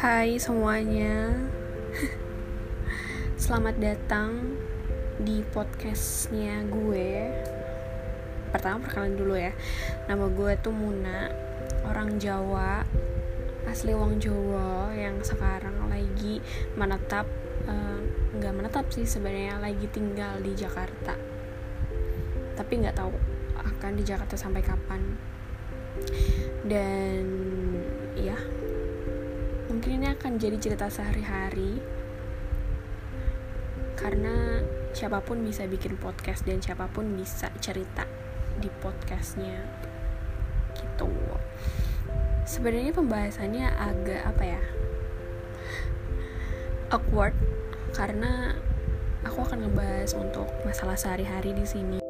Hai semuanya. Selamat datang di podcastnya gue. Pertama perkenalan dulu ya. Nama gue tuh Muna Orang Jawa Asli wong Jawa Yang sekarang lagi menetap uh, Nggak menetap sih sebenarnya Lagi tinggal di Jakarta. Tapi nggak tahu akan di Jakarta sampai kapan. Dan mungkin ini akan jadi cerita sehari-hari. Karena siapa pun bisa bikin podcast dan siapa pun bisa cerita di podcastnya. Gitu. Sebenarnya pembahasannya agak apa ya? Awkward. Karena aku akan ngebahas untuk masalah sehari-hari di sini